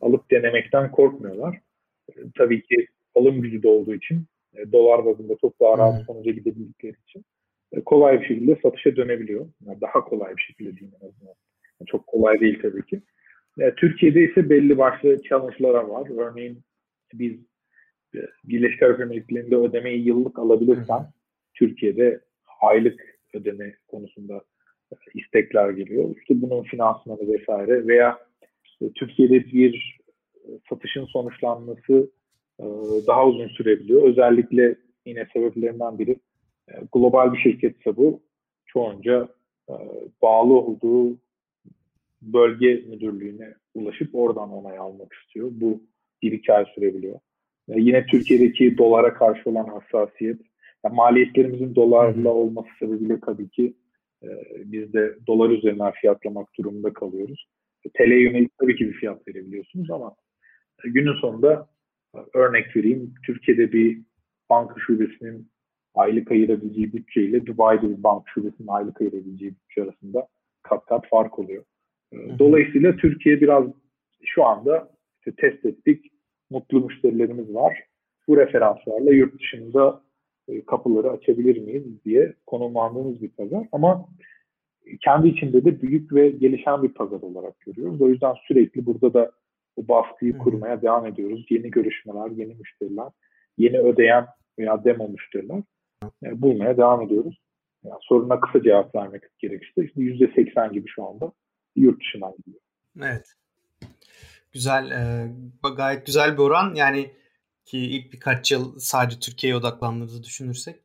alıp denemekten korkmuyorlar. E, tabii ki alım gücü de olduğu için e, dolar bazında çok daha rahat sonuca gidebildikleri için e, kolay bir şekilde satışa dönebiliyor. Yani daha kolay bir şekilde diyeyim en azından. Yani çok kolay değil tabii ki. E, Türkiye'de ise belli başlı challenge'lara var. Örneğin biz e, Birleşik Arap Emirlikleri'nde ödemeyi yıllık alabilirsen Türkiye'de aylık ödeme konusunda istekler geliyor. İşte bunun finansmanı vesaire veya Türkiye'de bir satışın sonuçlanması e, daha uzun sürebiliyor. Özellikle yine sebeplerinden biri e, global bir şirketse bu çoğunca e, bağlı olduğu bölge müdürlüğüne ulaşıp oradan onay almak istiyor. Bu bir iki ay sürebiliyor. Yine Türkiye'deki dolara karşı olan hassasiyet, yani maliyetlerimizin dolarla olması sebebiyle tabii ki biz de dolar üzerinden fiyatlamak durumunda kalıyoruz. TL yönelik tabii ki bir fiyat verebiliyorsunuz ama günün sonunda örnek vereyim. Türkiye'de bir banka şubesinin aylık ayırabileceği bütçeyle Dubai'de bir banka şubesinin aylık ayırabileceği bütçe arasında kat kat fark oluyor. Dolayısıyla Türkiye biraz şu anda işte test ettik. Mutlu müşterilerimiz var. Bu referanslarla yurt dışında e, kapıları açabilir miyiz diye konumlandığımız bir pazar. Ama kendi içinde de büyük ve gelişen bir pazar olarak görüyoruz. O yüzden sürekli burada da bu baskıyı kurmaya devam ediyoruz. Yeni görüşmeler, yeni müşteriler, yeni ödeyen veya demo müşteriler e, bulmaya devam ediyoruz. Yani soruna kısa cevap vermek gerekirse işte %80 gibi şu anda yurt dışından gidiyor. Evet. Güzel, e, gayet güzel bir oran. Yani ki ilk birkaç yıl sadece Türkiye'ye odaklandığımızı düşünürsek.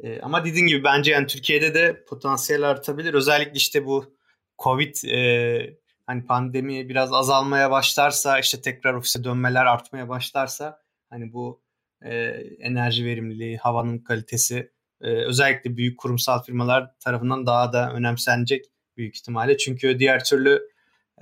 E, ama dediğin gibi bence yani Türkiye'de de potansiyel artabilir. Özellikle işte bu Covid e, hani pandemi biraz azalmaya başlarsa işte tekrar ofise dönmeler artmaya başlarsa hani bu e, enerji verimliliği, havanın kalitesi e, özellikle büyük kurumsal firmalar tarafından daha da önemsenecek büyük ihtimalle. Çünkü diğer türlü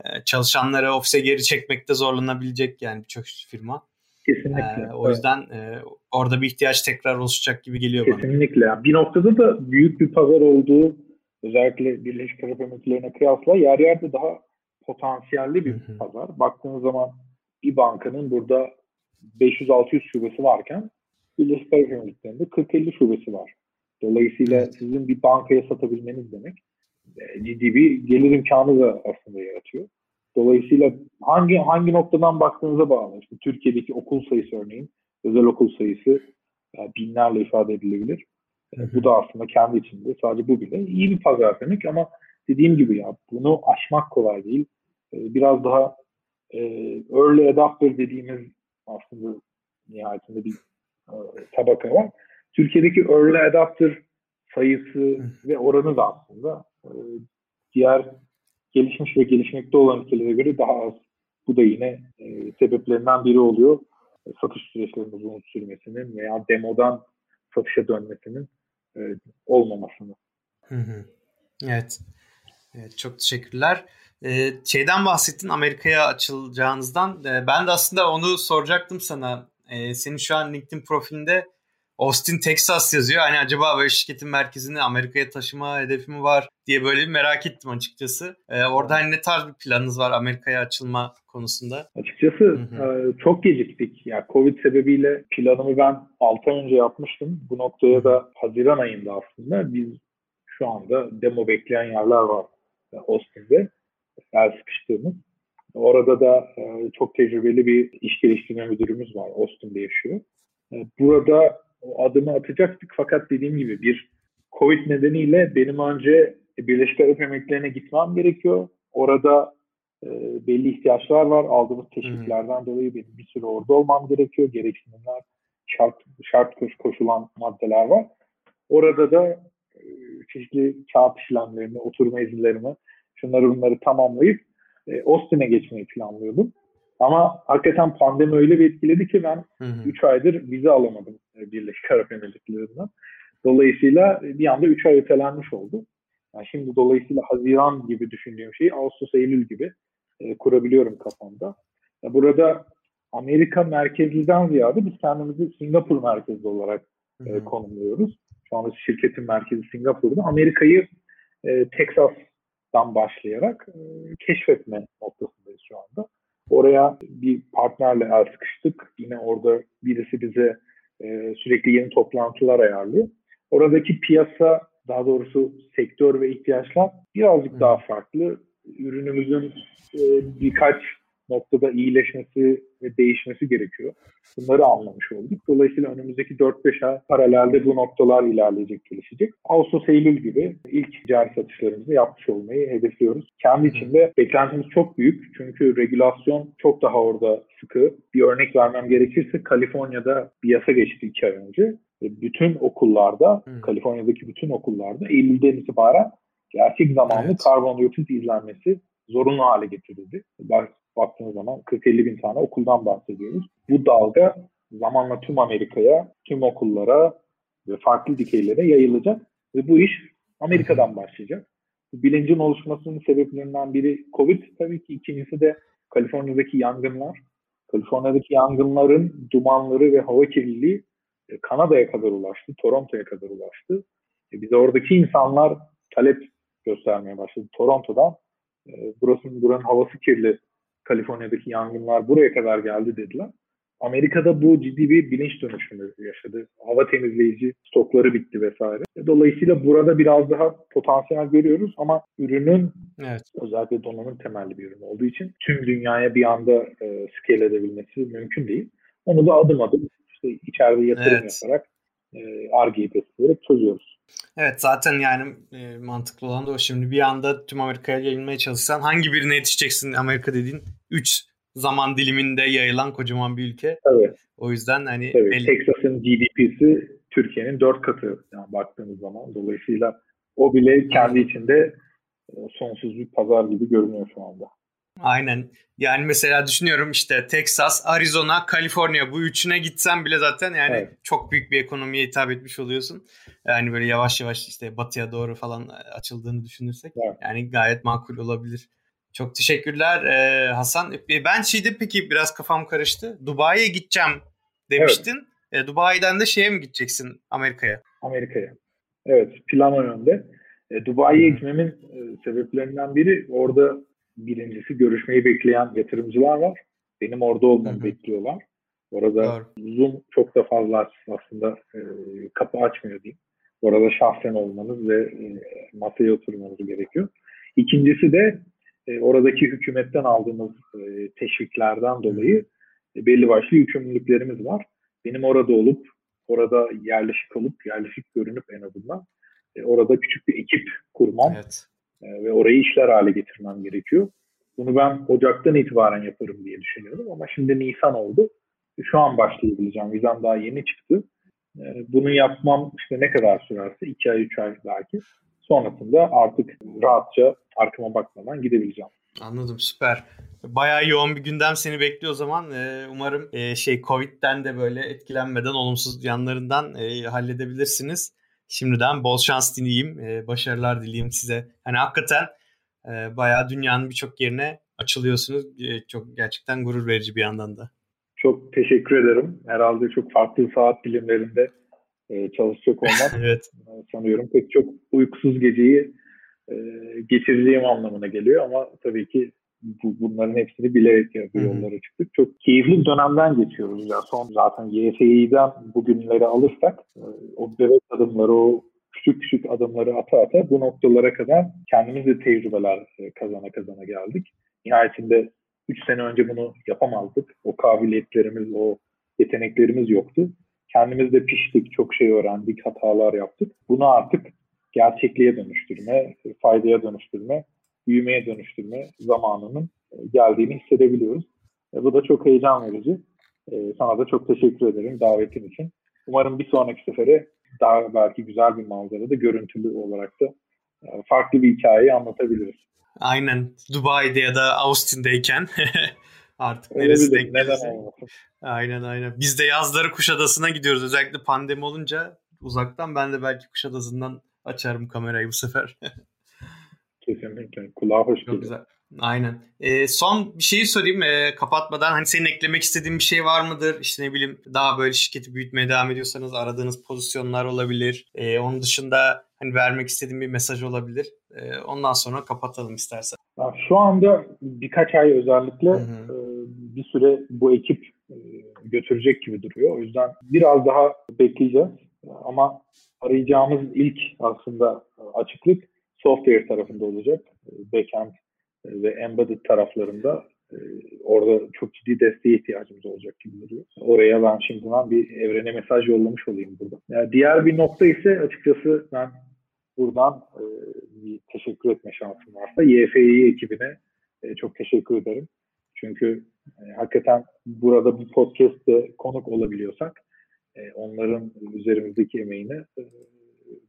e, çalışanları ofise geri çekmekte zorlanabilecek yani birçok firma. Kesinlikle. E, o yüzden e, orada bir ihtiyaç tekrar oluşacak gibi geliyor Kesinlikle. bana. Kesinlikle. Bir noktada da büyük bir pazar olduğu özellikle Birleşik Arap Emirlikleri'ne kıyasla yer yerde daha potansiyelli bir hı hı. pazar. Baktığınız zaman bir bankanın burada 500-600 şubesi varken Birleşik Arap Emirlikleri'nde 40-50 şubesi var. Dolayısıyla evet. sizin bir bankaya satabilmeniz demek e, ciddi bir gelir imkanı da aslında yaratıyor. Dolayısıyla hangi hangi noktadan baktığınıza bağlı. İşte Türkiye'deki okul sayısı örneğin özel okul sayısı yani binlerle ifade edilebilir. Hı hı. Bu da aslında kendi içinde sadece bu bile iyi bir pazar demek ama dediğim gibi ya bunu aşmak kolay değil. Ee, biraz daha e, early adopter dediğimiz aslında nihayetinde bir e, tabaka var. Türkiye'deki early adopter sayısı ve oranı da aslında e, diğer gelişmiş ve gelişmekte olan ülkelere göre daha az. Bu da yine e, sebeplerinden biri oluyor. E, satış süreçlerinin uzun sürmesinin veya demodan satışa dönmesinin e, olmamasını. Hı hı. Evet. Evet, çok teşekkürler. Ee, şeyden bahsettin Amerika'ya açılacağınızdan. Ee, ben de aslında onu soracaktım sana. Ee, senin şu an LinkedIn profilinde Austin, Texas yazıyor. Hani acaba böyle şirketin merkezini Amerika'ya taşıma hedefi mi var diye böyle bir merak ettim açıkçası. Ee, orada hani ne tarz bir planınız var Amerika'ya açılma konusunda? Açıkçası e, çok geciktik. Yani Covid sebebiyle planımı ben 6 ay önce yapmıştım. Bu noktaya da Haziran ayında aslında biz şu anda demo bekleyen yerler var Austin'de. El sıkıştığımız. Orada da e, çok tecrübeli bir iş geliştirme müdürümüz var. Austin'de yaşıyor. E, burada o adımı atacaktık fakat dediğim gibi bir Covid nedeniyle benim önce Birleşik Arap Emirlikleri'ne gitmem gerekiyor. Orada e, belli ihtiyaçlar var. Aldığımız teşviklerden hmm. dolayı benim bir süre orada olmam gerekiyor. Gereksinimler, şart, şart koşulan maddeler var. Orada da e, çeşitli kağıt işlemlerini, oturma izinlerimi, şunları bunları tamamlayıp e, Austin'e geçmeyi planlıyordum. Ama hakikaten pandemi öyle bir etkiledi ki ben 3 aydır vize alamadım e, Birleşik Arap Emirlikleri'nden. Dolayısıyla e, bir anda 3 ay ötelenmiş oldu. Yani şimdi dolayısıyla Haziran gibi düşündüğüm şeyi Ağustos, Eylül gibi e, kurabiliyorum kafamda. Ya burada Amerika merkezliden ziyade biz kendimizi Singapur merkezli olarak e, konumluyoruz. Şu anda şirketin merkezi Singapur'da. Amerika'yı e, Texas'tan başlayarak e, keşfetme noktasındayız şu anda. Oraya bir partnerle el sıkıştık. Yine orada birisi bize e, sürekli yeni toplantılar ayarlıyor. Oradaki piyasa, daha doğrusu sektör ve ihtiyaçlar birazcık daha farklı. Ürünümüzün e, birkaç noktada iyileşmesi ve değişmesi gerekiyor. Bunları anlamış olduk. Dolayısıyla önümüzdeki 4-5 ay paralelde bu noktalar ilerleyecek, gelişecek. Ağustos, Eylül gibi ilk cari satışlarımızı yapmış olmayı hedefliyoruz. Kendi içinde beklentimiz çok büyük. Çünkü regülasyon çok daha orada sıkı. Bir örnek vermem gerekirse Kaliforniya'da bir yasa geçti 2 ay önce. Bütün okullarda, hmm. Kaliforniya'daki bütün okullarda Eylül'den itibaren gerçek zamanlı evet. karbondioksit izlenmesi zorunlu hale getirildi. Baktığınız zaman 40-50 bin tane okuldan bahsediyoruz. Bu dalga zamanla tüm Amerika'ya, tüm okullara ve farklı dikeylere yayılacak. Ve bu iş Amerika'dan başlayacak. Bu bilincin oluşmasının sebeplerinden biri Covid tabii ki. ikincisi de Kaliforniya'daki yangınlar. Kaliforniya'daki yangınların dumanları ve hava kirliliği e, Kanada'ya kadar ulaştı, Toronto'ya kadar ulaştı. E, biz oradaki insanlar talep göstermeye başladı. Toronto'dan e, burasının buranın havası kirli. Kaliforniya'daki yangınlar buraya kadar geldi dediler. Amerika'da bu ciddi bir bilinç dönüşümü yaşadı. Hava temizleyici stokları bitti vesaire. Dolayısıyla burada biraz daha potansiyel görüyoruz ama ürünün evet. özellikle donanım temelli bir ürün olduğu için tüm dünyaya bir anda e, scale edebilmesi mümkün değil. Onu da adım adım işte içeride yatırım evet. yaparak ARGE'yi besleyerek çözüyoruz. Evet zaten yani e, mantıklı olan da o. Şimdi bir anda tüm Amerika'ya yayılmaya çalışsan hangi birine yetişeceksin Amerika dediğin 3 zaman diliminde yayılan kocaman bir ülke. Evet. O yüzden hani Tabii, belli... Texas'ın GDP'si Türkiye'nin 4 katı yani baktığımız zaman. Dolayısıyla o bile kendi içinde e, sonsuz bir pazar gibi görünüyor şu anda. Aynen. Yani mesela düşünüyorum işte Texas, Arizona, Kaliforniya bu üçüne gitsen bile zaten yani evet. çok büyük bir ekonomiye hitap etmiş oluyorsun. Yani böyle yavaş yavaş işte batıya doğru falan açıldığını düşünürsek evet. yani gayet makul olabilir. Çok teşekkürler ee, Hasan. E, ben şeyde peki biraz kafam karıştı. Dubai'ye gideceğim demiştin. Evet. E, Dubai'den de şeye mi gideceksin Amerika'ya? Amerika'ya. Evet plan o yönde. E, Dubai'ye gitmemin e, sebeplerinden biri orada birincisi görüşmeyi bekleyen yatırımcılar var. Benim orada olmamı bekliyorlar. Orada Doğru. Zoom çok da fazla aslında e, kapı açmıyor diyeyim. Orada şahsen olmanız ve e, masaya oturmanız gerekiyor. İkincisi de e, oradaki hükümetten aldığımız e, teşviklerden dolayı e, belli başlı yükümlülüklerimiz var. Benim orada olup, orada yerleşik olup, yerleşik görünüp en azından e, orada küçük bir ekip kurmam evet. E, ve orayı işler hale getirmem gerekiyor. Bunu ben Ocak'tan itibaren yaparım diye düşünüyorum ama şimdi Nisan oldu. Şu an başlayabileceğim. Vizem daha yeni çıktı. E, bunu yapmam işte ne kadar sürerse 2 ay 3 ay belki. Sonrasında artık rahatça arkama bakmadan gidebileceğim. Anladım süper. Bayağı yoğun bir gündem seni bekliyor o zaman. Umarım e, şey Covid'den de böyle etkilenmeden olumsuz yanlarından e, halledebilirsiniz. Şimdiden bol şans dileyeyim. E, başarılar dileyeyim size. Hani hakikaten e, bayağı dünyanın birçok yerine açılıyorsunuz. E, çok gerçekten gurur verici bir yandan da. Çok teşekkür ederim. Herhalde çok farklı saat dilimlerinde e, çalışacak olmak evet. sanıyorum pek çok uykusuz geceyi e, geçireceğim anlamına geliyor ama tabii ki bu, bunların hepsini bilerek bu yollara çıktık. Çok keyifli bir dönemden geçiyoruz. Ya son zaten YSİ'den bugünleri alırsak e, o bebek adımları, o küçük küçük adımları ata ata bu noktalara kadar kendimiz de tecrübeler e, kazana kazana geldik. Nihayetinde 3 sene önce bunu yapamazdık. O kabiliyetlerimiz, o yeteneklerimiz yoktu. Kendimiz de piştik, çok şey öğrendik, hatalar yaptık. Bunu artık gerçekliğe dönüştürme, faydaya dönüştürme, büyümeye dönüştürme zamanının geldiğini hissedebiliyoruz. E, bu da çok heyecan verici. E, sana da çok teşekkür ederim davetin için. Umarım bir sonraki sefere daha belki güzel bir manzarada görüntülü olarak da e, farklı bir hikayeyi anlatabiliriz. Aynen. Dubai'de ya da Austin'deyken artık neresi denk Aynen aynen. Biz de yazları Kuşadası'na gidiyoruz. Özellikle pandemi olunca uzaktan ben de belki Kuşadası'ndan açarım kamerayı bu sefer. Kesinlikle. Kulağa hoş Çok güzel. Aynen. E, son bir şeyi sorayım e, kapatmadan. Hani senin eklemek istediğin bir şey var mıdır? İşte ne bileyim daha böyle şirketi büyütmeye devam ediyorsanız aradığınız pozisyonlar olabilir. E, onun dışında hani vermek istediğin bir mesaj olabilir. E, ondan sonra kapatalım istersen. Şu anda birkaç ay özellikle hı hı. E, bir süre bu ekip e, götürecek gibi duruyor. O yüzden biraz daha bekleyeceğiz. Ama arayacağımız ilk aslında açıklık software tarafında olacak. Backend ve embedded taraflarında e, orada çok ciddi desteğe ihtiyacımız olacak gibi duruyor. Oraya ben şimdiden bir evrene mesaj yollamış olayım burada. Yani diğer bir nokta ise açıkçası ben buradan e, bir teşekkür etme şansım varsa YFİ ekibine e, çok teşekkür ederim. Çünkü e, hakikaten burada bir podcast'te konuk olabiliyorsak e, onların üzerimizdeki emeğini e,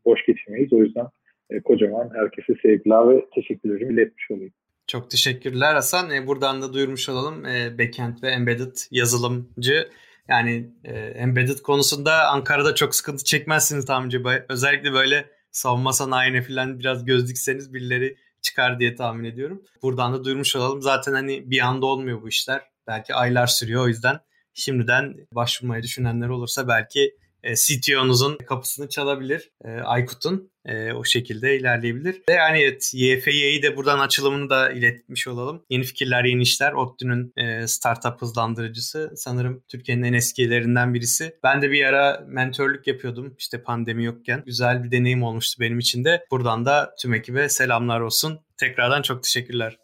boş geçirmeyiz. O yüzden e, kocaman herkese sevgiler ve teşekkürlerimi iletmiş olayım. Çok teşekkürler Hasan. E, buradan da duyurmuş olalım. E, backend ve embedded yazılımcı. Yani e, embedded konusunda Ankara'da çok sıkıntı çekmezsiniz tahminci. Özellikle böyle savunma sanayine falan biraz göz dikseniz birileri çıkar diye tahmin ediyorum. Buradan da duyurmuş olalım. Zaten hani bir anda olmuyor bu işler. Belki aylar sürüyor. O yüzden şimdiden başvurmayı düşünenler olursa belki e, CTO'nuzun kapısını çalabilir. E, Aykut'un e, o şekilde ilerleyebilir. Ve yani evet YFY'yi de buradan açılımını da iletmiş olalım. Yeni fikirler, yeni işler. ODTÜ'nün e, startup hızlandırıcısı. Sanırım Türkiye'nin en eskilerinden birisi. Ben de bir ara mentörlük yapıyordum işte pandemi yokken. Güzel bir deneyim olmuştu benim için de. Buradan da tüm ekibe selamlar olsun. Tekrardan çok teşekkürler.